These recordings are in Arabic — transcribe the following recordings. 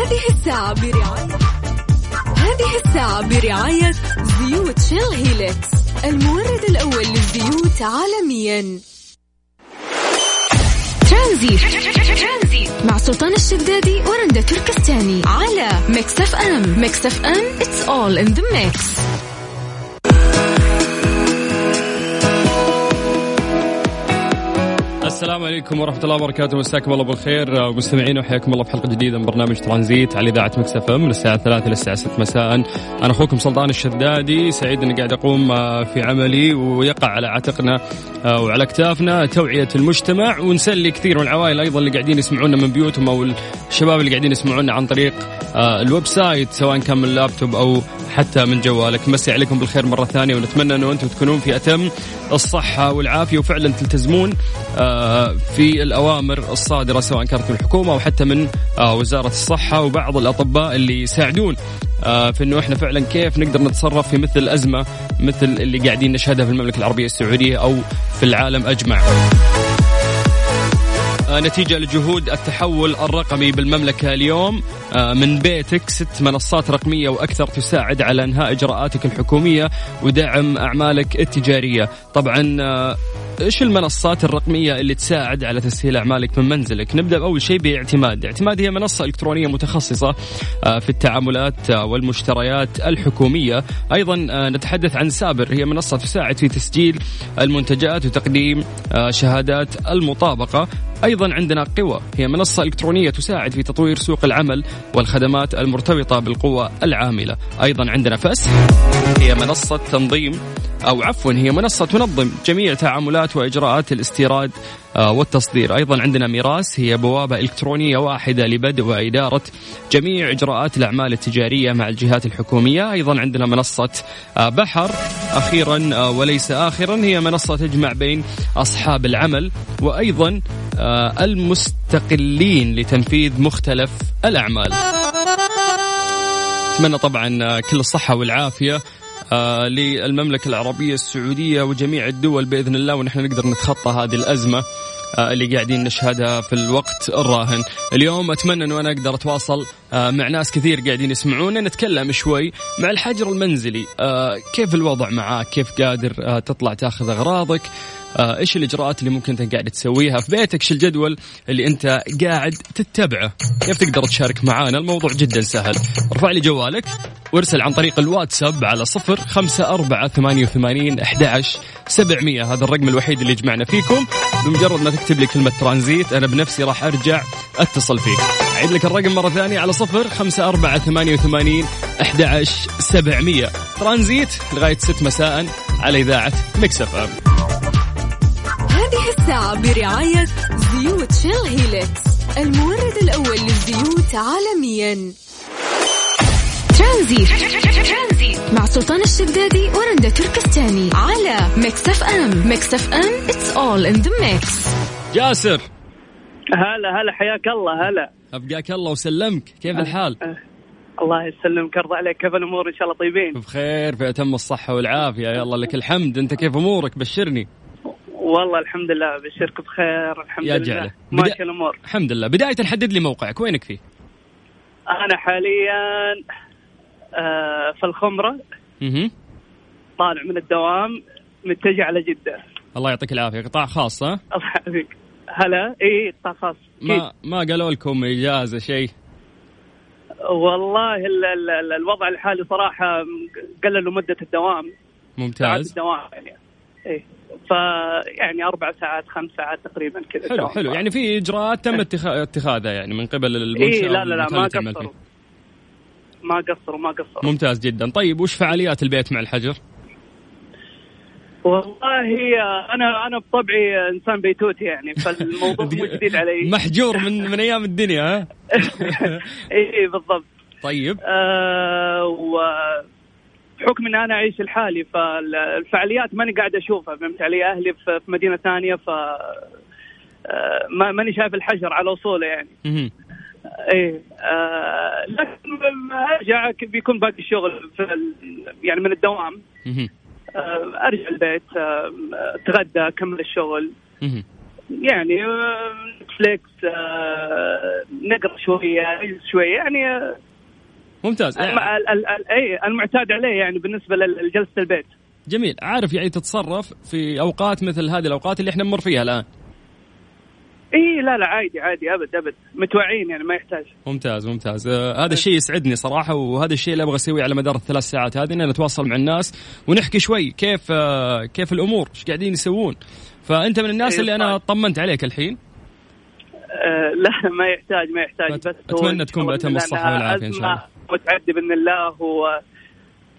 هذه الساعة برعاية هذه الساعة برعاية زيوت شيل هيلكس المورد الأول للزيوت عالميا. ترانزيت. مع سلطان الشدادي ورندا تركستاني على Mix FM. Mix FM it's all in the mix. السلام عليكم ورحمة الله وبركاته. مساكم الله بالخير. مستمعين وحياكم الله في حلقة جديدة من برنامج ترانزيت على إذاعة Mix FM من الساعة 3 إلى الساعة 6 مساء. أنا أخوكم سلطان الشدادي سعيد أني قاعد أقوم آه، في عملي ويقع على عاتقنا آه، وعلى أكتافنا توعية المجتمع. ونسلي كثير من العوائل أيضا اللي قاعدين يسمعونا من بيوتهم أو الشباب اللي قاعدين يسمعونا عن طريق آه، ال website سواء كان من اللابتوب أو حتى من جوالك مسي عليكم بالخير مرة ثانية ونتمنى أنه أنتم تكونون في أتم الصحة والعافية وفعلا تلتزمون في الأوامر الصادرة سواء كانت من الحكومة أو حتى من آه، وزارة الصحة وبعض الأطباء اللي يساعدون آه، في إنه إحنا فعلا كيف نقدر نتصرف في مثل ازمه مثل اللي قاعدين نشهدها في المملكة العربية السعودية أو في العالم أجمع. آه، نتيجة لجهود التحول الرقمي بالمملكة اليوم. من بيتك ست منصات رقمية وأكثر تساعد على إنهاء إجراءاتك الحكومية ودعم أعمالك التجارية. طبعا إيش المنصات الرقمية اللي تساعد على تسهيل أعمالك من منزلك؟ نبدأ بأول شيء باعتماد، اعتماد هي منصة إلكترونية متخصصة آه، في التعاملات آه، والمشتريات الحكومية، أيضا آه، نتحدث عن سابر. هي منصة تساعد في تسجيل المنتجات وتقديم شهادات المطابقة، أيضا عندنا قوى. هي منصة إلكترونية تساعد في تطوير سوق العمل والخدمات المرتبطة بالقوى العاملة، أيضا عندنا فس هي منصة تنظيم أو عفوا هي منصة تنظم جميع تعاملات وإجراءات الاستيراد آه، والتصدير. أيضا عندنا ميراس هي بوابة إلكترونية واحدة لبدء وإدارة جميع إجراءات الأعمال التجارية مع الجهات الحكومية. أيضا عندنا منصة آه، بحر أخيرا آه، وليس آخرا هي منصة تجمع بين أصحاب العمل وأيضا المستقلين لتنفيذ مختلف الأعمال. أتمنى طبعا كل الصحة والعافية. للمملكة العربية السعودية وجميع الدول بإذن الله ونحن نقدر نتخطى هذه الأزمة آه اللي قاعدين نشهدها في الوقت الراهن. اليوم أتمنى أنه أنا أقدر أتواصل آه مع ناس كثير قاعدين يسمعونا نتكلم شوي مع الحجر المنزلي. آه كيف الوضع معاك؟ كيف قادر آه تطلع تاخذ أغراضك؟ آه إيش الإجراءات اللي ممكن أنت قاعد تسويها في بيتك؟ إيش الجدول اللي أنت قاعد تتبعه؟ كيف تقدر تشارك معانا؟ الموضوع جدا سهل. ارفع لي جوالك وارسل عن طريق الواتساب على صفر خمسة أربعة ثمانية وثمانين أحد سبعمية. هذا الرقم الوحيد اللي يجمعنا فيكم. بمجرد ما تكتب لي كلمة ترانزيت أنا بنفسي راح أرجع أتصل فيك. أعيد لك الرقم مرة ثانية على صفر خمسة أربعة ثمانية وثمانين أحد سبعمية. ترانزيت لغاية ست مساء على إذاعة Mix FM. هذه الساعة برعاية زيوت Shell Helix المورد الأول للزيوت عالميا. ترانزيت. مع سلطان الشدادي ورندا تركستاني على Mix FM. Mix FM it's all in the mix جاسر. هلا هلا حياك الله هلا. أبقاك الله وسلمك. كيف أه الحال؟ أه. الله يسلمك يرضى عليك. كيف الأمور؟ إن شاء الله طيبين. بخير في اتم الصحة والعافية. يلا لك الحمد. أنت كيف أمورك؟ بشرني. والله الحمد لله بشرك بخير الحمد يا لله. جعله. ماشي الأمور. الحمد لله. بداية حدد لي موقعك. وينك فيه؟ أنا حاليا آه، في الخمرة. طالع من الدوام متجه على جدة. الله يعطيك العافية. قطاع خاص ها؟ الله يعافيك هلا. إي قطاع خاص. ما ما قالوا لكم إجازة شيء؟ والله ال ال ال الوضع الحالي صراحة قللوا مدة الدوام. ممتاز. الدوام يعني. إيه. فيعني أربع ساعات خمس ساعات تقريبا كذا حلو حلو. يعني في إجراءات تم اتخاذها يعني من قبل المنشأة إيه لا لا لا ما قصروا. ما قصروا ما قصروا. ممتاز جدا. طيب وش فعاليات البيت مع الحجر؟ والله أنا أنا بطبعي إنسان بيتوتي يعني فالموضوع مو جديد علي. محجور من من أيام الدنيا ها؟ اي بالضبط. طيب. آه و بحكم اني أنا أعيش لحالي فالفعاليات ماني قاعد أشوفها فهمت علي؟ أهلي في مدينة ثانية ف آه، ماني شايف الحجر على وصوله يعني. إيه آه لكن أرجع بيكون باقي الشغل في يعني من الدوام. آه أرجع البيت آه أتغدى أكمل الشغل. يعني نتفليكس نقرأ شوية شوية. يعني ممتاز. الم- ال- ال- ال- اي المعتاد عليه يعني بالنسبة لجلسة البيت. جميل. عارف يعني تتصرف في أوقات مثل هذه الأوقات اللي إحنا نمر فيها الآن؟ اي لا لا عادي عادي أبد أبد. متوعين يعني ما يحتاج. ممتاز ممتاز. آه هذا الشيء يسعدني صراحة وهذا الشيء اللي أبغى أسويه على مدار الثلاث ساعات هذه إن نتواصل مع الناس ونحكي شوي كيف آه كيف الأمور إيش قاعدين يسوون. فأنت من الناس إيه، اللي أنا صح. طمنت عليك الحين؟ آه لا ما يحتاج ما يحتاج. بس إن تكون إنها الصحة والعافية إن شاء الله. متعدي بإذن الله و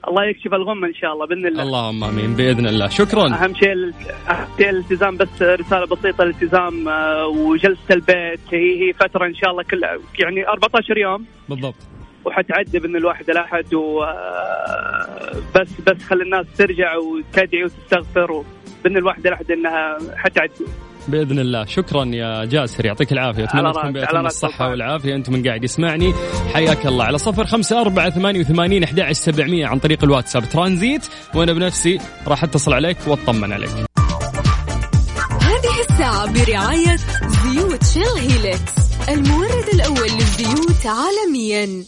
الله يكشف الغمة إن شاء الله بإذن الله. اللهم آمين بإذن الله. شكرا. أهم شيء الالتزام بس رسالة بسيطة الالتزام آه، وجلسة البيت. هي هي فترة إن شاء الله كلها يعني 14 يوم. بالضبط. وحتعدي بإذن الواحد الأحد و آه، بس بس خلي الناس ترجع وتدعي وتستغفر وبإذن الواحد الأحد إنها حتعدي. بإذن الله. شكرا يا جاسر يعطيك العافية. أتمنى تكون رأس الصحة. والعافية. أنت من قاعد يسمعني. حياك الله. على صفر خمسة أربعة ثمانية وثمانين أحد عشر سبعمية عن طريق الواتساب. ترانزيت وأنا بنفسي راح أتصل عليك وأطمن عليك. هذه الساعة برعاية زيوت شيل هيلكس المورد الأول للزيوت عالميا.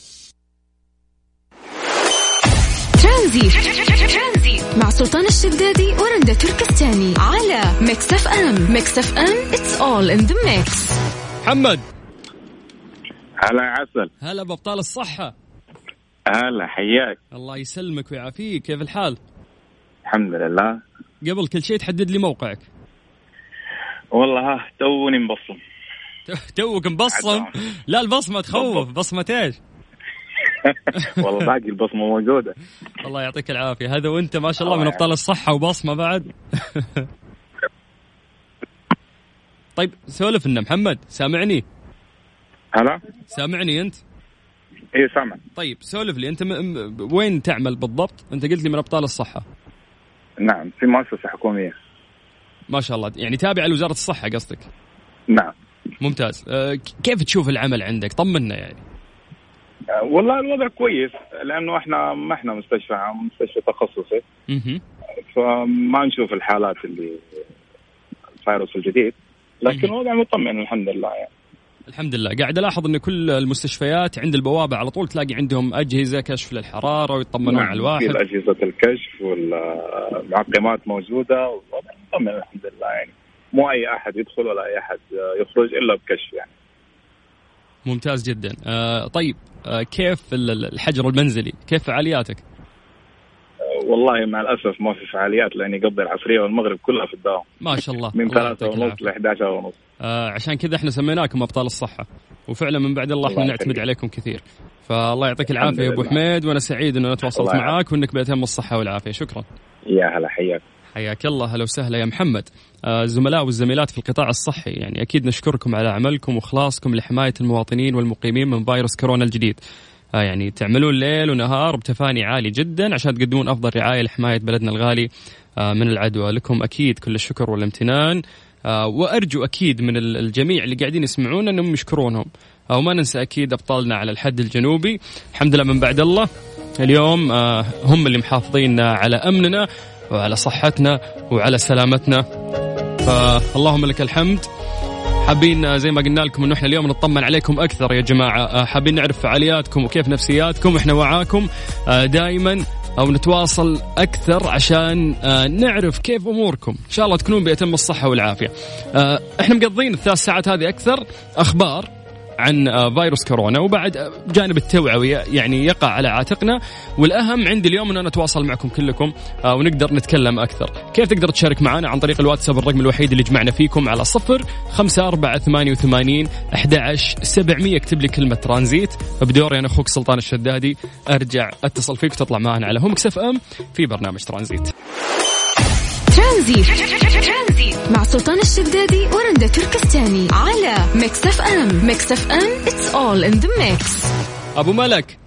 ترانزيت. مع سلطان الشدادي ورندا تركستاني على Mix FM. Mix FM it's all in the mix. محمد. هلا عسل. هلا بأبطال الصحة. هلا حياك. الله يسلمك ويعافيك. كيف الحال؟ الحمد لله. قبل كل شيء تحدد لي موقعك. والله ها توني مبصم. توك مبصم. لا البصمة تخوف. بصمة إيش؟ والله باقي البصمة موجودة. الله يعطيك العافية. هذا وأنت ما شاء الله من الله أبطال الصحة وبصمة بعد. طيب سولف لنا محمد سامعني؟ هلا؟ سامعني أنت؟ إيه سامع. طيب سولف لي أنت م... م... وين تعمل بالضبط؟ أنت قلت لي من أبطال الصحة. نعم في مؤسسة حكومية. ما شاء الله. يعني تابع لوزارة الصحة قصدك؟ نعم. ممتاز. أه كيف تشوف العمل عندك؟ طمنا يعني. والله الوضع كويس لأنه إحنا ما إحنا مستشفى عام مستشفى تخصصي. فما نشوف الحالات اللي الفيروس الجديد لكن. الوضع مطمئن الحمد لله يعني. الحمد لله. قاعد ألاحظ إن كل المستشفيات عند البوابة على طول تلاقي عندهم أجهزة كشف للحرارة ويطمنون على في الواحد اجهزه الكشف والمعقمات موجودة والوضع مطمئن الحمد لله يعني. مو أي أحد يدخل ولا أي أحد يخرج إلا بكشف يعني. ممتاز جدا. أه طيب أه كيف ال- ال- الحجر المنزلي؟ كيف فعالياتك؟ والله مع الأسف ما في فعاليات لأني يقضي العصرية والمغرب كلها في الدوام. ما شاء الله. من ثلاثة ونص. ل 11 ونص. آه عشان كذا إحنا سميناكم أبطال الصحة وفعلا من بعد الله إحنا نعتمد. عليكم كثير. فالله يعطيك العافية يا أبو. حميد وأنا سعيد أنا تواصلت معاك وإنك بأتم الصحة والعافية. شكرا. يا هلا حياك. حياك الله. هلا وسهلا يا محمد. آه، الزملاء والزميلات في القطاع الصحي يعني أكيد نشكركم على عملكم وإخلاصكم لحماية المواطنين والمقيمين من فيروس كورونا الجديد. آه، يعني تعملون ليل ونهار بتفاني عالي جدا عشان تقدمون أفضل رعاية لحماية بلدنا الغالي. آه، من العدوى لكم أكيد كل الشكر والامتنان. آه، وأرجو أكيد من ال- الجميع اللي قاعدين يسمعونا إنهم يشكرونهم. آه، وما ننسى أكيد أبطالنا على الحد الجنوبي. الحمد لله من بعد الله. اليوم آه، هم اللي محافظين على أمننا. وعلى صحتنا وعلى سلامتنا. فاللهم لك الحمد. حابين زي ما قلنا لكم إنه إحنا اليوم نطمن عليكم أكثر يا جماعة. حابين نعرف فعالياتكم وكيف نفسياتكم إحنا وعاكم. دائما أو نتواصل أكثر عشان آه، نعرف كيف أموركم. إن شاء الله تكونون بأتم الصحة والعافية. آه، إحنا مقضين الثلاث ساعات هذه أكثر أخبار. عن آه، فيروس كورونا وبعد آه، جانب التوعويه يعني يقع على عاتقنا. والأهم عندي اليوم إن أنا أتواصل معكم كلكم آه، ونقدر نتكلم أكثر. كيف تقدر تشارك معنا عن طريق الواتساب الرقم الوحيد اللي جمعنا فيكم على صفر خمسة أربعة ثمانية وثمانين أحد سبعمية اكتب لي كلمة ترانزيت. بدوري أنا أخوك سلطان الشدادي أرجع أتصل فيك وتطلع معنا على هم أف أم في برنامج ترانزيت. ترانزيت. مع سلطان الشدادي ورندا تركستاني على Mix FM Mix FM it's all in the mix. أبو ملك.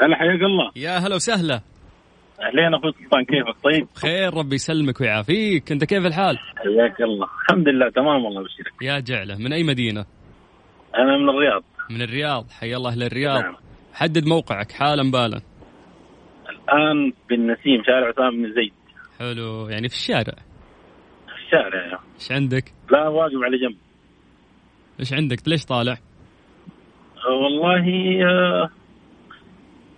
هلا حياك الله. يا هلا وسهلا. أهلين أخوي سلطان كيفك؟ طيب؟ خير ربي يسلمك ويعافيك. أنت كيف الحال؟ حياك الله. الحمد لله تمام والله بشيرك يا جعلة. من أي مدينة؟ أنا من الرياض. من الرياض. حي الله أهل الرياض نعم. حدد موقعك حالا بالا. الآن بالنسيم شارع عثمان بن زيد. حلو. يعني في الشارع. الشارع إيش عندك؟ لا واقف على جنب. إيش عندك؟ ليش طالع؟ والله آه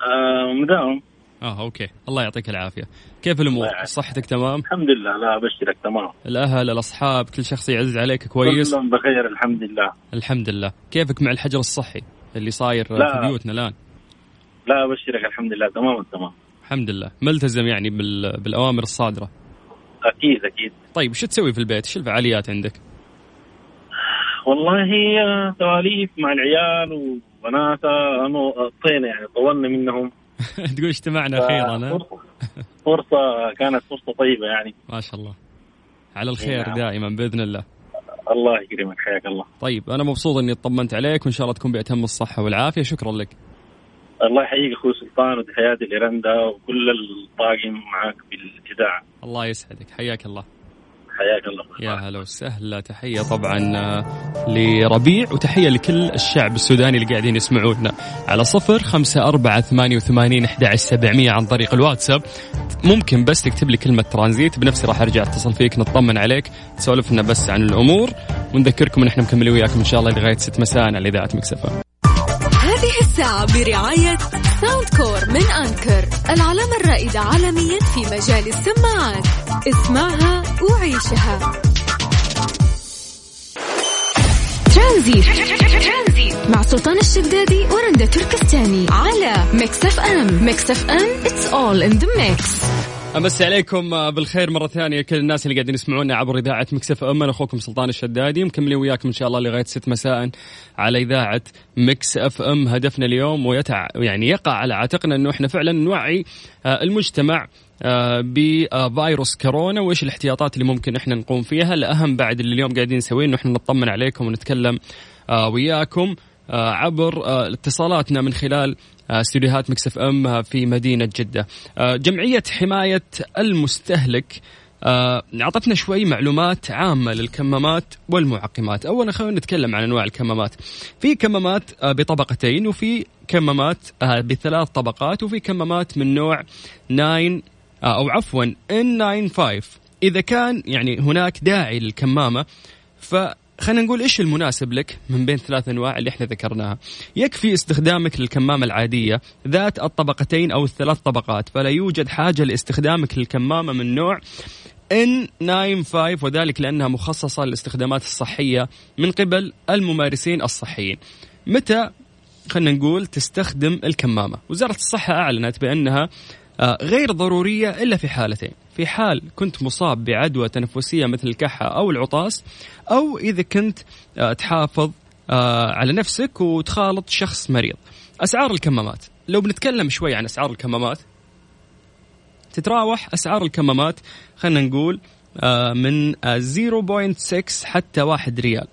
آه مداوم. آه أوكي. الله يعطيك العافية. كيف الأمور؟ صحتك تمام؟ الحمد لله. لا أبشرك. تمام. الأهل الأصحاب كل شخص يعز عليك كويس؟ كلهم بخير الحمد لله. الحمد لله. كيفك مع الحجر الصحي اللي صاير لا. في بيوتنا الآن؟ لا أبشرك. الحمد لله. تمام تمام. الحمد لله. ملتزم يعني بالأوامر الصادرة. أكيد أكيد. طيب شو تسوي في البيت؟ إيش الفعاليات عندك؟ والله سواليف مع العيال وبنات أنا طينه يعني طولنا منهم. تقول اجتمعنا أخيرا فرصة كانت فرصة طيبة يعني. ما شاء الله. على الخير نعم. دائما بإذن الله. الله يكرمك حياك الله. طيب أنا مبسوط إني اطمنت عليك وإن شاء الله تكون بأتم الصحة والعافية. شكرا لك. الله يحييك أخوي سلطان وتحياتي لرندا وكل الطاقم معك بالاذاعه الله يسعدك. حياك الله. حياك الله. يا هلا وسهلا. تحية طبعا آه، لربيع وتحية لكل الشعب السوداني اللي قاعدين يسمعونا. على صفر خمسة أربعة ثمانية وثمانين أحد سبعمية عن طريق الواتساب. ممكن بس تكتب لي كلمة ترانزيت. بنفسي راح أرجع أتصل فيك نطمن عليك. تسولف لنا بس عن الأمور. ونذكركم إن إحنا مكملين وياكم إن شاء الله لغاية ست مساء على إذاعة مكسفة. هذه الساعة برعاية Soundcore من Anker العلامة الرائدة عالميا في مجال السماعات. اسمعها وعيشها. ترانزيت مع سلطان الشدادي ورندا تركستاني على Mix FM Mix FM it's all in the mix. أمسي عليكم بالخير مرة ثانية كل الناس اللي قاعدين يسمعونا عبر إذاعة Mix FM. أنا أخوكم سلطان الشدادي مكملين وياكم إن شاء الله لغاية 6 مساء على إذاعة Mix FM. هدفنا اليوم ويتع يعني يقع على عاتقنا إنه إحنا فعلا نوعي آه، المجتمع آه، بفيروس كورونا. وإيش الاحتياطات اللي ممكن إحنا نقوم فيها؟ الأهم بعد اللي اليوم قاعدين نسويه إنه إحنا نطمن عليكم ونتكلم آه، وياكم عبر اتصالاتنا من خلال استديوهات Mix FM في مدينة جدة. جمعية حماية المستهلك أعطتنا شوي معلومات عامة للكمامات والمعقمات، اولا خلينا نتكلم عن أنواع الكمامات. في كمامات بطبقتين وفي كمامات بثلاث طبقات وفي كمامات من نوع 9 أو عفوا N95 إذا كان يعني هناك داعي للكمامة ف خلينا نقول إيش المناسب لك من بين ثلاث أنواع اللي إحنا ذكرناها؟ يكفي استخدامك للكمامة العادية ذات الطبقتين أو الثلاث طبقات فلا يوجد حاجة لاستخدامك للكمامة من نوع N95 وذلك لأنها مخصصة للاستخدامات الصحية من قبل الممارسين الصحيين. متى؟ خلينا نقول تستخدم الكمامة. وزارة الصحة أعلنت بأنها آه، غير ضرورية إلا في حالتين. في حال كنت مصاب بعدوى تنفسية مثل الكحة أو العطاس أو إذا كنت آه، تحافظ آه، على نفسك وتخالط شخص مريض. أسعار الكمامات. لو بنتكلم شوي عن أسعار الكمامات تتراوح أسعار الكمامات خلينا نقول آه، من 0.6 حتى 1 ريال.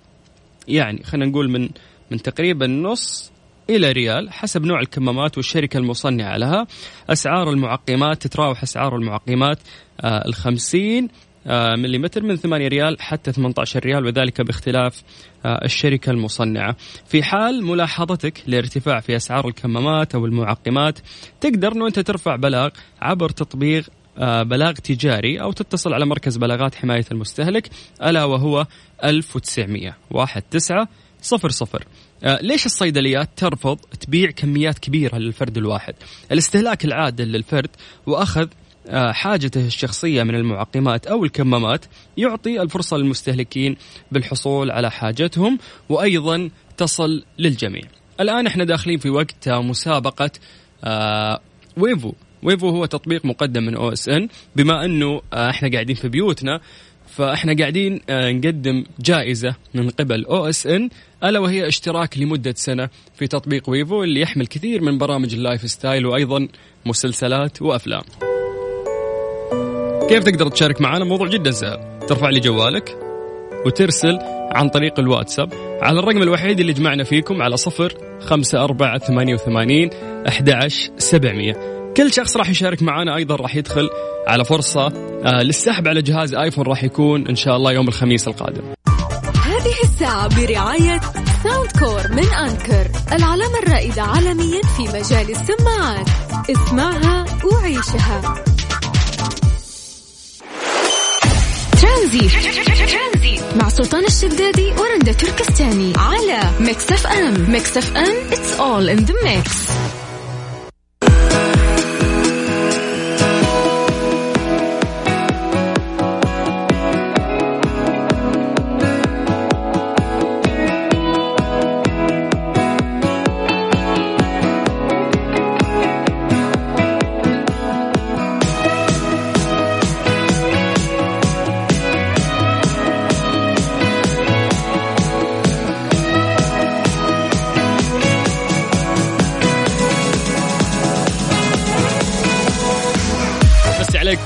يعني خلينا نقول من من تقريبا نص إلى ريال حسب نوع الكمامات والشركة المصنعة لها. أسعار المعقمات تتراوح أسعار المعقمات آه، الخمسين آه، ملم من 8 ريال حتى 18 ريال وذلك باختلاف آه، الشركة المصنعة. في حال ملاحظتك لارتفاع في أسعار الكمامات أو المعقمات تقدر أنه أنت ترفع بلاغ عبر تطبيق بلاغ تجاري أو تتصل على مركز بلاغات حماية المستهلك ألا وهو 1900 19 صفر صفر. آه ليش الصيدليات ترفض تبيع كميات كبيرة للفرد الواحد؟ الاستهلاك العادل للفرد وأخذ آه حاجته الشخصية من المعقمات أو الكمامات يعطي الفرصة للمستهلكين بالحصول على حاجتهم وأيضا تصل للجميع. الآن إحنا داخلين في وقت مسابقة آه Wavo. Wavo هو تطبيق مقدم من OSN. بما إنه آه، إحنا قاعدين في بيوتنا فإحنا قاعدين آه، نقدم جائزة من قبل OSN ألا وهي اشتراك لمدة سنة في تطبيق Wavo اللي يحمل كثير من برامج ال lifestyle وأيضا مسلسلات وأفلام. كيف تقدر تشارك معنا؟ موضوع جدا سهل، ترفع لي جوالك وترسل عن طريق الواتساب على الرقم الوحيد اللي جمعنا فيكم على صفر خمسة أربعة ثمانية وثمانين أحد سبعمية كل شخص راح يشارك معنا أيضا راح يدخل على فرصة آه، للسحب على جهاز آيفون راح يكون إن شاء الله يوم الخميس القادم. هذه الساعة برعاية Soundcore من Anker العلامة الرائدة عالميا في مجال السماعات. اسمعها وعيشها. ترانزيت. مع سلطان الشدادي ورندا تركستاني على Mix FM. Mix FM it's all in the mix.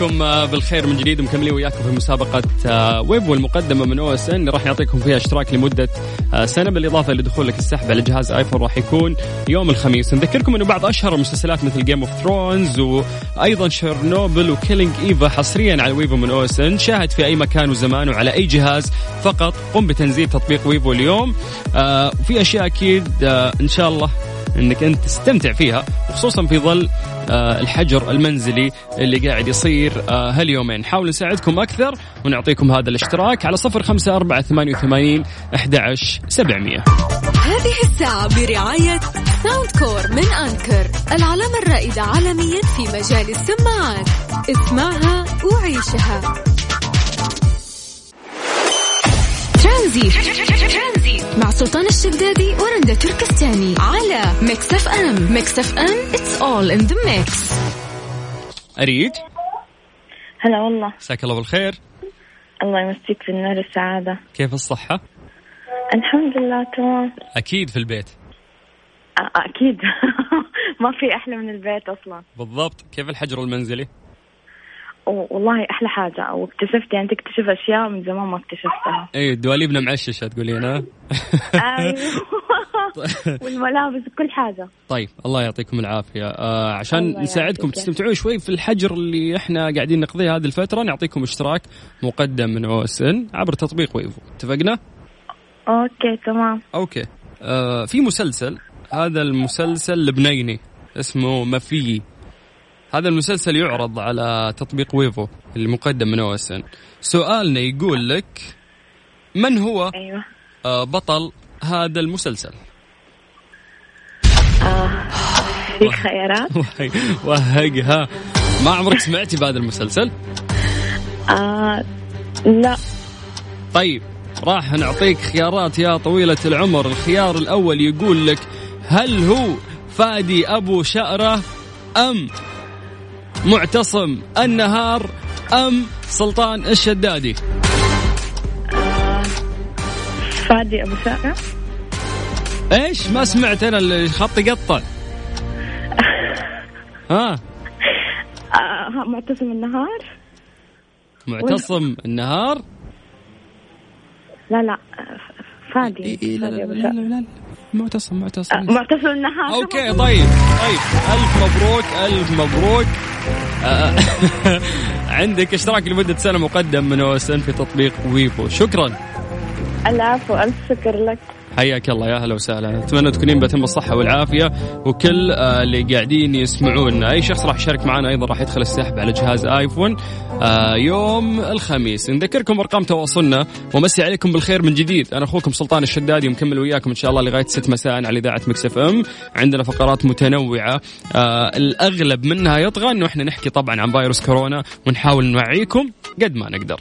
عليكم آه، بالخير من جديد ومكملين وياكم في مسابقة آه، Wavo المقدمة من OSN. راح يعطيكم فيها اشتراك لمدة آه، سنة بالإضافة لدخولك السحب على جهاز آيفون راح يكون يوم الخميس. نذكركم أنه بعض أشهر المسلسلات مثل Game of Thrones وأيضا Chernobyl و Killing Eve حصريا على Wavo من OSN شاهد في أي مكان وزمان وعلى أي جهاز فقط. قم بتنزيل تطبيق Wavo اليوم. وفي أشياء أكيد إن شاء الله انك انت تستمتع فيها وخصوصا في ظل آه، الحجر المنزلي اللي قاعد يصير آه، هاليومين. نحاول نساعدكم أكثر ونعطيكم هذا الاشتراك على صفر خمسة أربعة ثمانية وثمانين أحد سبعمية. هذه الساعة برعاية Soundcore من Anker العلامة الرائدة عالميا في مجال السماعات. اسمعها وعيشها. ترانزيت. مع سلطان الشدادي ورندا تركستاني على Mix FM Mix FM it's all in the mix أريج؟ هلا والله. مساك الله بالخير. الله يمسيك بالنور والسعادة كيف الصحة؟ الحمد لله تمام. أكيد في البيت. أكيد. ما في أحلى من البيت أصلا. بالضبط. كيف الحجر المنزلي؟ والله أحلى حاجة. واكتشفت يعني تكتشف أشياء من زمان ما اكتشفتها. اي دواليبنا معششة تقولين ها؟ أيوه والملابس كل حاجة. طيب الله يعطيكم العافية. آه عشان نساعدكم تستمتعون شوي في الحجر اللي إحنا قاعدين نقضيه هذه الفترة. نعطيكم اشتراك مقدم من OSN عبر تطبيق Wavo. اتفقنا؟ okay تمام. okay. آه في مسلسل هذا المسلسل لبناني اسمه ما فيي هذا المسلسل يعرض على تطبيق Wavo المقدم من أو اس ان سؤالنا يقول لك من هو أيوة. آه، بطل هذا المسلسل؟ آه. في خيارات؟ وهقها ما عمرك سمعتي بهذا المسلسل؟ آه لا. طيب راح نعطيك خيارات يا طويلة العمر. الخيار الأول يقول لك هل هو فادي أبو شأرة أم معتصم النهار أم سلطان الشدادي؟ فادي أبو سارة إيش؟ ما سمعت أنا الخط يقطع ها؟ آه معتصم النهار؟ معتصم النهار؟ لا لا فادي إيه إيه لا, لا, لا, لا, لا, لا معتصم معتصم. آه معتصم النهار. okay طيب طيب. ألف مبروك ألف مبروك. عندك اشتراك لمدة سنة مقدم من OSN في تطبيق Wavo. شكرا. العفو ألف شكر لك. حياك الله يا أهلا وسهلا. أتمنى تكونين بأتم الصحة والعافية وكل آه، اللي قاعدين يسمعون أي شخص راح يشارك معنا أيضا راح يدخل السحب على جهاز آيفون آه، يوم الخميس. نذكركم أرقام تواصلنا ومسي عليكم بالخير من جديد. أنا أخوكم سلطان الشدادي مكمل وياكم إن شاء الله لغاية 6 مساء على إذاعة Mix FM. عندنا فقرات متنوعة آه، الأغلب منها يطغى إنه إحنا نحكي طبعا عن فيروس كورونا ونحاول نوعيكم قد ما نقدر.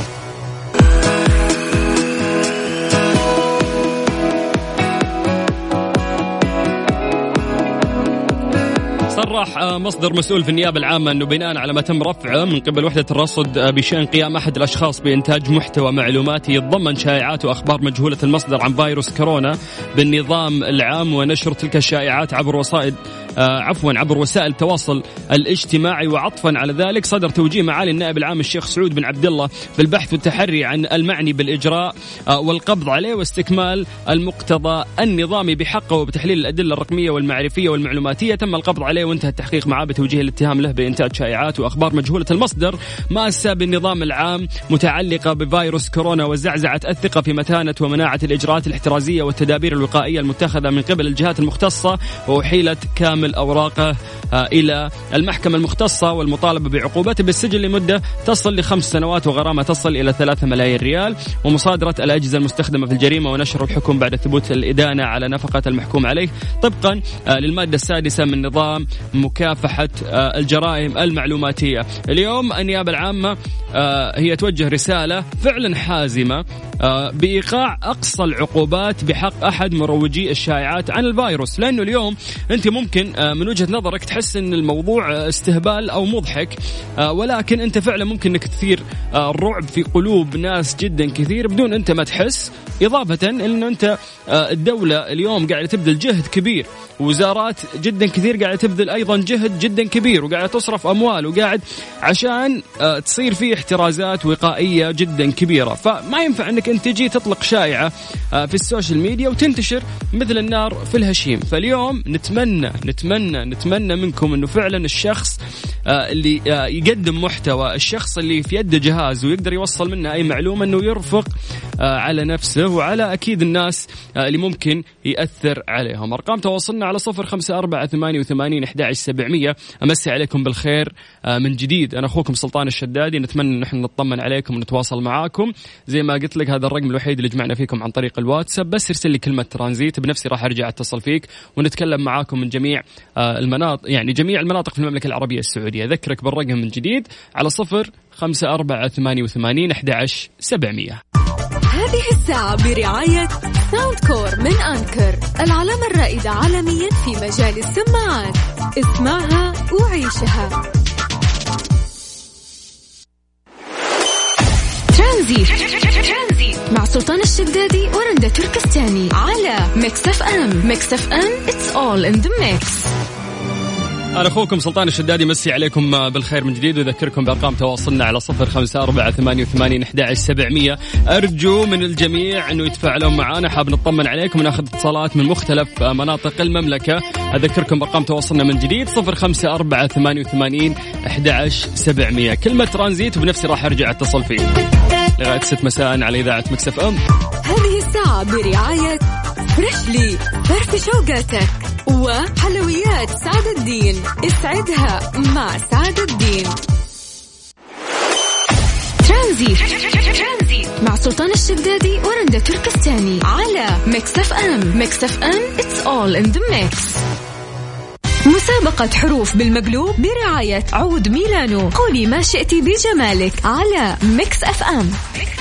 صرح مصدر مسؤول في النيابة العامة أنه بناء على ما تم رفعه من قبل وحدة الرصد بشأن قيام أحد الأشخاص بإنتاج محتوى معلوماتي. يتضمن شائعات وأخبار مجهولة المصدر عن فيروس كورونا بالنظام العام ونشر تلك الشائعات عبر وسائل عفوا عبر وسائل التواصل الاجتماعي. وعطفا على ذلك صدر توجيه معالي النائب العام الشيخ سعود بن عبد الله بالبحث والتحري عن المعني بالإجراء والقبض عليه واستكمال المقتضى النظامي بحقه وبتحليل الأدلة الرقمية والمعرفية والمعلوماتية. تم القبض عليه وانتهى التحقيق معه بتوجيه الاتهام له بإنتاج شائعات وأخبار مجهولة المصدر ماسة بالنظام العام متعلقة بفيروس كورونا وزعزعة الثقة في متانة ومناعة الإجراءات الاحترازية والتدابير الوقائية المتخذة من قبل الجهات المختصة. وأحيلت كامل أوراقه آه، إلى المحكمة المختصة والمطالبة بعقوبته بالسجن لمدة تصل لخمس سنوات وغرامة تصل إلى ثلاثة ملايين ريال. ومصادرة الأجهزة المستخدمة في الجريمة ونشر الحكم بعد ثبوت الإدانة على نفقة المحكوم عليه. طبقا آه، للمادة السادسة من نظام مكافحة آه، الجرائم المعلوماتية. اليوم النيابة العامة هي توجه رسالة فعلا حازمة بإيقاع أقصى العقوبات بحق أحد مروجي الشائعات عن الفيروس. لأنه اليوم أنت ممكن من وجهة نظرك تحس إن الموضوع استهبال أو مضحك؟ آه، ولكن أنت فعلا ممكن إنك تثير آه، الرعب في قلوب ناس جدا كثير بدون أنت ما تحس إضافة انه أنت آه، الدولة اليوم قاعدة تبذل جهد كبير وزارات جدا كثير قاعدة تبذل أيضا جهد جدا كبير وقاعدة تصرف أموال وقاعد عشان تصير في احترازات وقائية جدا كبيرة. فما ينفع إنك أنت تجي تطلق شائعة في ال social media وتنتشر مثل النار في الهشيم. فاليوم نتمنى نتمنى نتمنى منكم إنه فعلا الشخص آه، اللي آه، يقدم محتوى الشخص اللي في يده جهاز ويقدر يوصل منه أي معلومة إنه يرفق آه، على نفسه وعلى أكيد الناس اللي ممكن يأثر عليهم. أرقام تواصلنا على صفر خمسة أربعة ثمانية وثمانين أحد سبعمية. أمسي عليكم بالخير من جديد. أنا أخوكم سلطان الشدادي. نتمنى أن إحنا نطمن عليكم ونتواصل معاكم. زي ما قلت لك هذا الرقم الوحيد اللي جمعنا فيكم عن طريق الواتساب. بس ارسل لي كلمة ترانزيت. بنفسي راح أرجع أتصل فيك ونتكلم معاكم من جميع المناطق يعني جميع المناطق في المملكة العربية السعودية. أذكرك بالرقم من جديد على صفر خمسة أربعة ثمانية وثمانين أحد سبعمية. هذه الساعة برعاية Soundcore من Anker العلامة الرائدة عالميا في مجال السماعات. اسمعها وعيشها. ترانزيت. مع سلطان الشدادي ورندا تركستاني على Mix FM Mix FM it's all in the mix. أنا أخوكم سلطان الشدادي مسي عليكم بالخير من جديد. وأذكركم بأرقام تواصلنا على صفر خمسة أربعة ثمانية وثمانين سبعمية. أرجو من الجميع أنه يتفاعلون معنا حاب نطمن عليكم ونأخذ اتصالات من مختلف مناطق المملكة. أذكركم بأرقام تواصلنا من جديد. صفر خمسة أربعة ثمانية وثمانين سبعمية. كلمة ترانزيت وبنفسي راح أرجع أتصل فيه لغاية ست مساء على إذاعة مكسف أم. هذه الساعة برعاية Freshly فرفش أوقاتك وحلويات سعد الدين. اسعدها مع سعد الدين. ترانزيت مع سلطان الشدادي ورندا تركستاني على Mix FM. Mix FM it's all in the mix. مسابقة حروف بالمقلوب برعاية عود ميلانو. قولي ما شئتي بجمالك على Mix FM, ميكس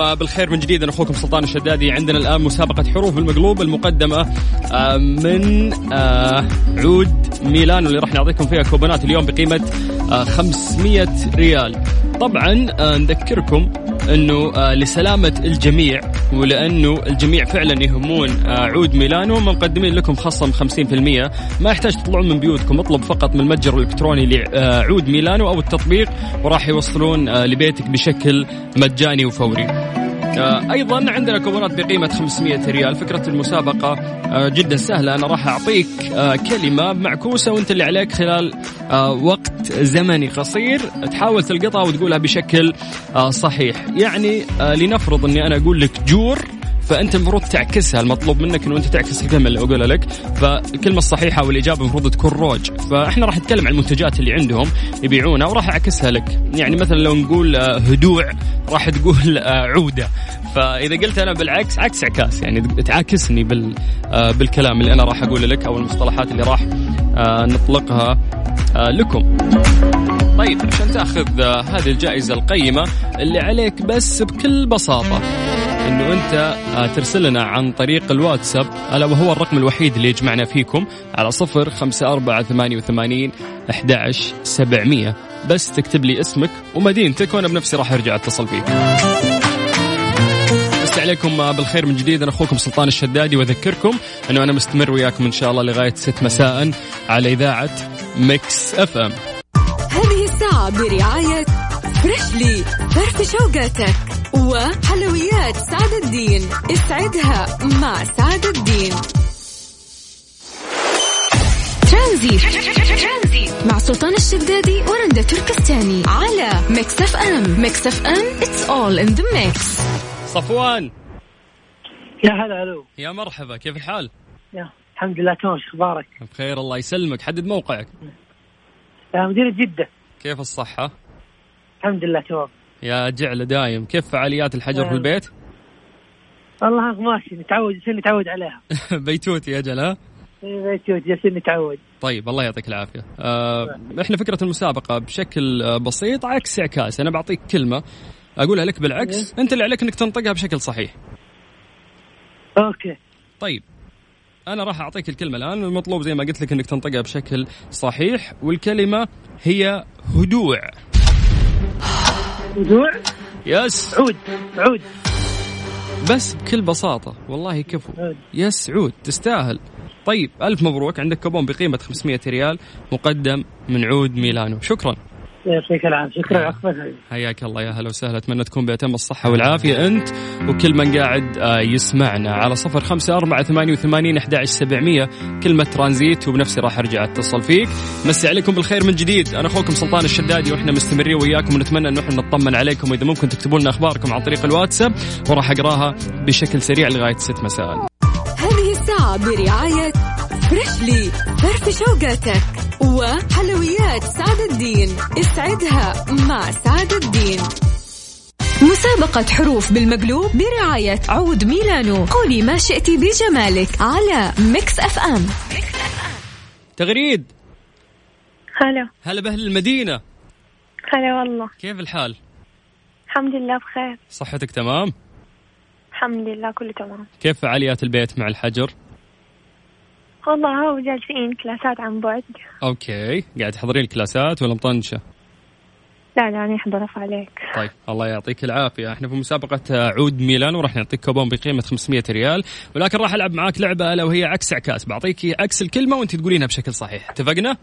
بالخير من جديد. أنا أخوكم سلطان الشدادي. عندنا الآن مسابقة حروف المقلوب المقدمة آه، من آه، عود ميلانو اللي راح نعطيكم فيها كوبونات اليوم بقيمة 500 آه، ريال. طبعا نذكركم إنه لسلامة الجميع ولأنه الجميع فعلا يهمون آه، عود ميلانو مقدمين لكم خصم 50% ما يحتاج تطلعون من بيوتكم اطلب فقط من المتجر الإلكتروني لعود ميلانو أو التطبيق وراح يوصلون لبيتك بشكل مجاني وفوري. آه، أيضا عندنا كوبونات بقيمة 500 ريال. فكرة المسابقة آه، جدا سهلة. أنا راح أعطيك آه، كلمة معكوسة وأنت اللي عليك خلال وقت زمني قصير. تحاول تلقطها وتقولها بشكل صحيح. يعني لنفرض إني أنا أقول لك جور فأنت المفروض تعكسها المطلوب منك إنه أنت تعكس الكلمة اللي اقولها لك. فالكلمه الصحيحه والإجابة المفروض تكون روج. فإحنا راح نتكلم عن المنتجات اللي عندهم يبيعونها وراح أعكسها لك. يعني مثلا لو نقول آه، هدوع راح تقول آه، عودة. فإذا قلت أنا بالعكس عكس عكاس. يعني تعاكسني بال آه، بالكلام اللي أنا راح أقوله لك أو المصطلحات اللي راح نطلقها لكم. طيب عشان تأخذ هذه الجائزة القيمة اللي عليك بس بكل بساطة. إنه أنت آه، ترسل لنا عن طريق الواتساب ألا وهو الرقم الوحيد اللي يجمعنا فيكم على صفر خمسة أربعة ثمانية وثمانين أحد سبعمية. بس تكتب لي اسمك ومدينتك وأنا بنفسي راح أرجع أتصل فيك. مسي عليكم آه، بالخير من جديد. أنا أخوكم سلطان الشدادي وأذكركم إنه أنا مستمر وياكم إن شاء الله لغاية 6 مساء على إذاعة Mix FM. هذه الساعة برعاية Freshly فرفش أوقاتك وحلويات سعد الدين. اسعدها مع سعد الدين. ترانزيت مع سلطان الشدادي ورندا تركستاني. على Mix FM. Mix FM it's all in the mix صفوان. يا هلا ألو يا مرحبا كيف الحال؟ يا الحمد لله تمام. أخبارك؟ بخير الله يسلمك. حدد موقعك. مدينة جدة. كيف الصحة؟ الحمد لله تمام. يا جعل دايم. كيف فعاليات الحجر في البيت؟ والله ماشي. نتعود يصير نتعود عليها. بيتوتي يا جل ها؟ إيه، بيتوتي يصير نتعود. طيب الله يعطيك العافية. آه إحنا فكرة المسابقة بشكل آه، بسيط عكس عكاس. أنا بعطيك كلمة أقولها لك بالعكس إيه. أنت اللي عليك أنك تنطقها بشكل صحيح. أوكي. طيب أنا راح أعطيك الكلمة الآن المطلوب زي ما قلت لك أنك تنطقها بشكل صحيح والكلمة هي هدوع هدوع yes. عود عود. بس بكل بساطة والله كفو. عود. yes عود تستاهل. طيب ألف مبروك. عندك كوبون بقيمة 500 ريال مقدم من عود ميلانو. شكرا. يعطيك العافية. شكرا حياك الله. يا هلا وسهلا. أتمنى تكون بأتم الصحة والعافية. أنت وكل من قاعد آه، يسمعنا على صفر خمسة أربعة ثمانية وثمانين أحد سبعمية. كلمة ترانزيت وبنفسي راح أرجع أتصل فيك. مسي عليكم بالخير من جديد. أنا أخوكم سلطان الشدادي وإحنا مستمرين وياكم ونتمنى أن إحنا نطمن عليكم. وإذا ممكن تكتبوا لنا أخباركم عن طريق الواتساب وراح أقراها بشكل سريع لغاية 6 مساء. هذه الساعة برعاية Freshly فرفش أوقاتك وحلويات سعد الدين. اسعدها مع سعد الدين. مسابقة حروف بالمقلوب برعاية عود ميلانو. قولي ما شئتي بجمالك على Mix FM. تغريد. هلا. هلا بأهل المدينة. هلا والله. كيف الحال؟ الحمد لله بخير. صحتك تمام؟ الحمد لله كله تمام. كيف فعاليات البيت مع الحجر؟ والله هو جالسين كلاسات عن بعد. okay. قاعد تحضرين الكلاسات ولا مطنشة؟ لا لا أنا رفع عليك. طيب الله يعطيك العافية. إحنا في مسابقة عود ميلانو وراح نعطيك كوبون بقيمة 500 ريال ولكن راح ألعب معاك لعبة الا وهي عكس عكاس. بعطيك عكس الكلمة وأنت تقولينها بشكل صحيح. اتفقنا؟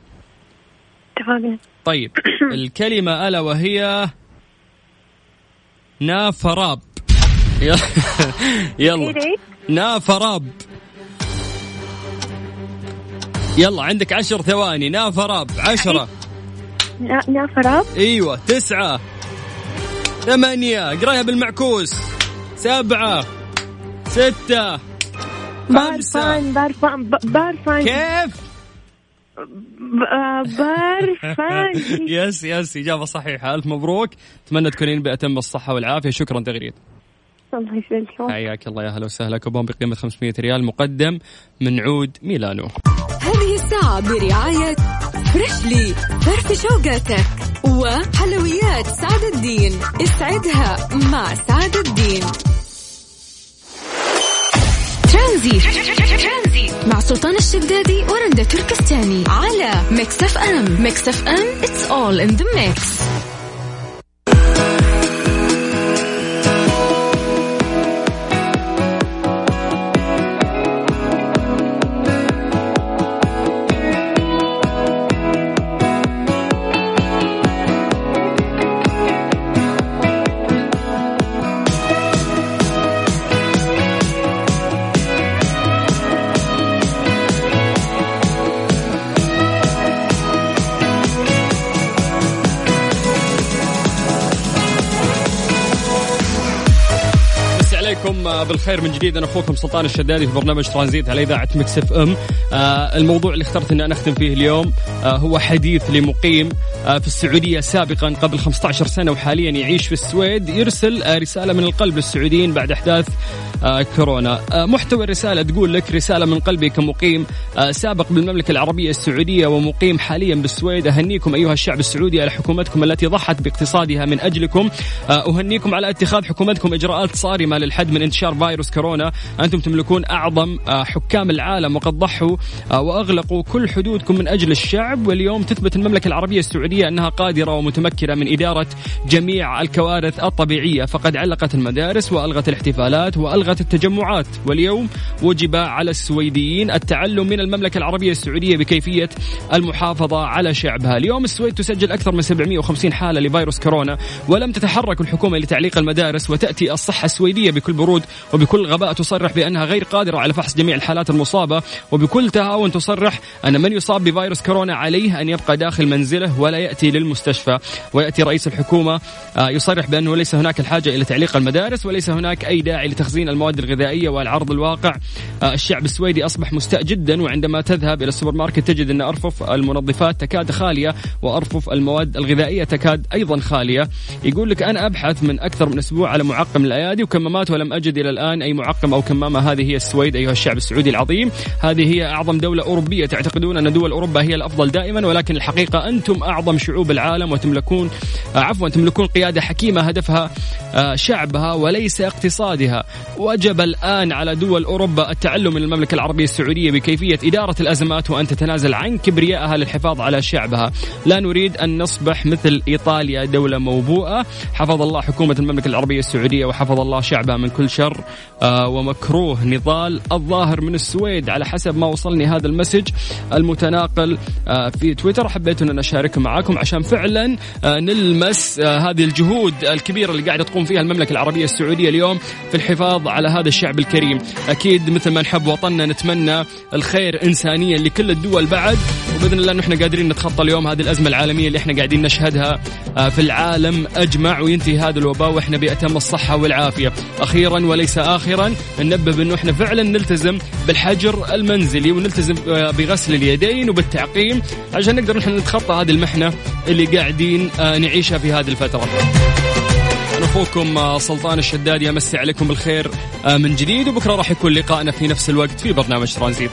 اتفقنا. طيب الكلمة ألا وهي نافراب. يلا. نافراب. يلا عندك عشر ثواني. نافراب عشرة. نافراب أيوه تسعة. ثمانية. اقراها بالمعكوس سبعة. ستة. بارفان بارفان بارفان. كيف؟ بارفان. yes yes إجابة صحيحة. ألف مبروك. أتمنى تكونين بأتم الصحة والعافية. شكرا تغريد. الله يسلمك. حياك الله. يا هلا وسهلا. كوبون بقيمة 500 ريال مقدم من عود ميلانو. برعاية Freshly فرفش أوقاتك. وحلويات سعد الدين. اسعدها مع سعد الدين. ترانزيت. مع سلطان الشدادي ورندا تركستاني. على Mix FM. Mix FM it's all in the mix. بالخير من جديد. أنا أخوكم سلطان الشدادي في برنامج ترانزيت على إذاعة Mix FM. آه الموضوع اللي اخترت إني أنا أختم فيه اليوم آه هو حديث لمقيم آه في السعودية سابقا قبل 15 سنة وحاليا يعيش في السويد يرسل آه رسالة من القلب للسعوديين بعد أحداث آه كورونا. آه محتوى الرسالة تقول لك رسالة من قلبي كمقيم آه سابق بالمملكة العربية السعودية ومقيم حاليا بالسويد. أهنيكم أيها الشعب السعودي على حكومتكم التي ضحت باقتصادها من أجلكم. آه أهنيكم على اتخاذ حكومتكم إجراءات صارمة للحد من انتشار فيروس كورونا أنتم تملكون أعظم آه حكام العالم وقد ضحوا آه وأغلقوا كل حدودكم من أجل الشعب. واليوم تثبت المملكة العربية السعودية أنها قادرة ومتمكنة من إدارة جميع الكوارث الطبيعية. فقد علقت المدارس وألغت الاحتفالات وألغت التجمعات. واليوم وجب على السويديين التعلم من المملكة العربية السعودية بكيفية المحافظة على شعبها. اليوم السويد تسجل أكثر من 750 حالة لفيروس كورونا ولم تتحرك الحكومة لتعليق المدارس وتأتي الصحة السويدية بكل برود وبكل غباء تصرح بأنها غير قادرة على فحص جميع الحالات المصابة وبكل تهاون تصرح أن من يصاب بفيروس كورونا عليه أن يبقى داخل منزله ولا يأتي للمستشفى. ويأتي رئيس الحكومة يصرح بأنه ليس هناك الحاجة إلى تعليق المدارس وليس هناك أي داعي لتخزين المواد الغذائية والعرض الواقع. الشعب السويدي أصبح مستاء جدا وعندما تذهب إلى السوبر ماركت تجد أن أرفف المنظفات تكاد خالية وأرفف المواد الغذائية تكاد أيضا خالية. يقول لك أنا أبحث من أكثر من أسبوع على معقم الأيادي وكمامات ولم أجد إلى الآن أي معقم أو كمامة هذه هي السويد أيها الشعب السعودي العظيم. هذه هي أعظم دولة أوروبية. تعتقدون أن دول أوروبا هي الأفضل دائما ولكن الحقيقة أنتم أعظم شعوب العالم وتملكون عفوا تملكون قيادة حكيمة هدفها شعبها وليس اقتصادها. وجب الآن على دول أوروبا التعلم من المملكة العربية السعودية بكيفية إدارة الأزمات وأن تتنازل عن كبريائها للحفاظ على شعبها. لا نريد أن نصبح مثل إيطاليا دولة موبوءة. حفظ الله حكومة المملكة العربية السعودية وحفظ الله شعبها من كل شر. آه ومكروه نضال الظاهر من السويد على حسب ما وصلني هذا المسج المتناقل آه في تويتر. حبيت أن أشاركه معاكم عشان فعلا آه نلمس هذه الجهود الكبيرة اللي قاعدة تقوم فيها المملكة العربية السعودية اليوم في الحفاظ على هذا الشعب الكريم. أكيد مثل ما نحب وطننا نتمنى الخير إنسانيا لكل الدول بعد. وبإذن الله نحن قادرين نتخطى اليوم هذه الأزمة العالمية اللي إحنا قاعدين نشهدها في العالم أجمع وينتهي هذا الوباء وإحنا بأتم الصحة والعافية. أخيرا وليس آخرا ننبه بأنه إحنا فعلا نلتزم بالحجر المنزلي ونلتزم بغسل اليدين وبالتعقيم عشان نقدر نحن نتخطى هذه المحنة اللي قاعدين نعيشها في هذه الفترة. أنا أخوكم سلطان الشدادي أمسي عليكم بالخير من جديد وبكرة راح يكون لقائنا في نفس الوقت في برنامج ترانزيت.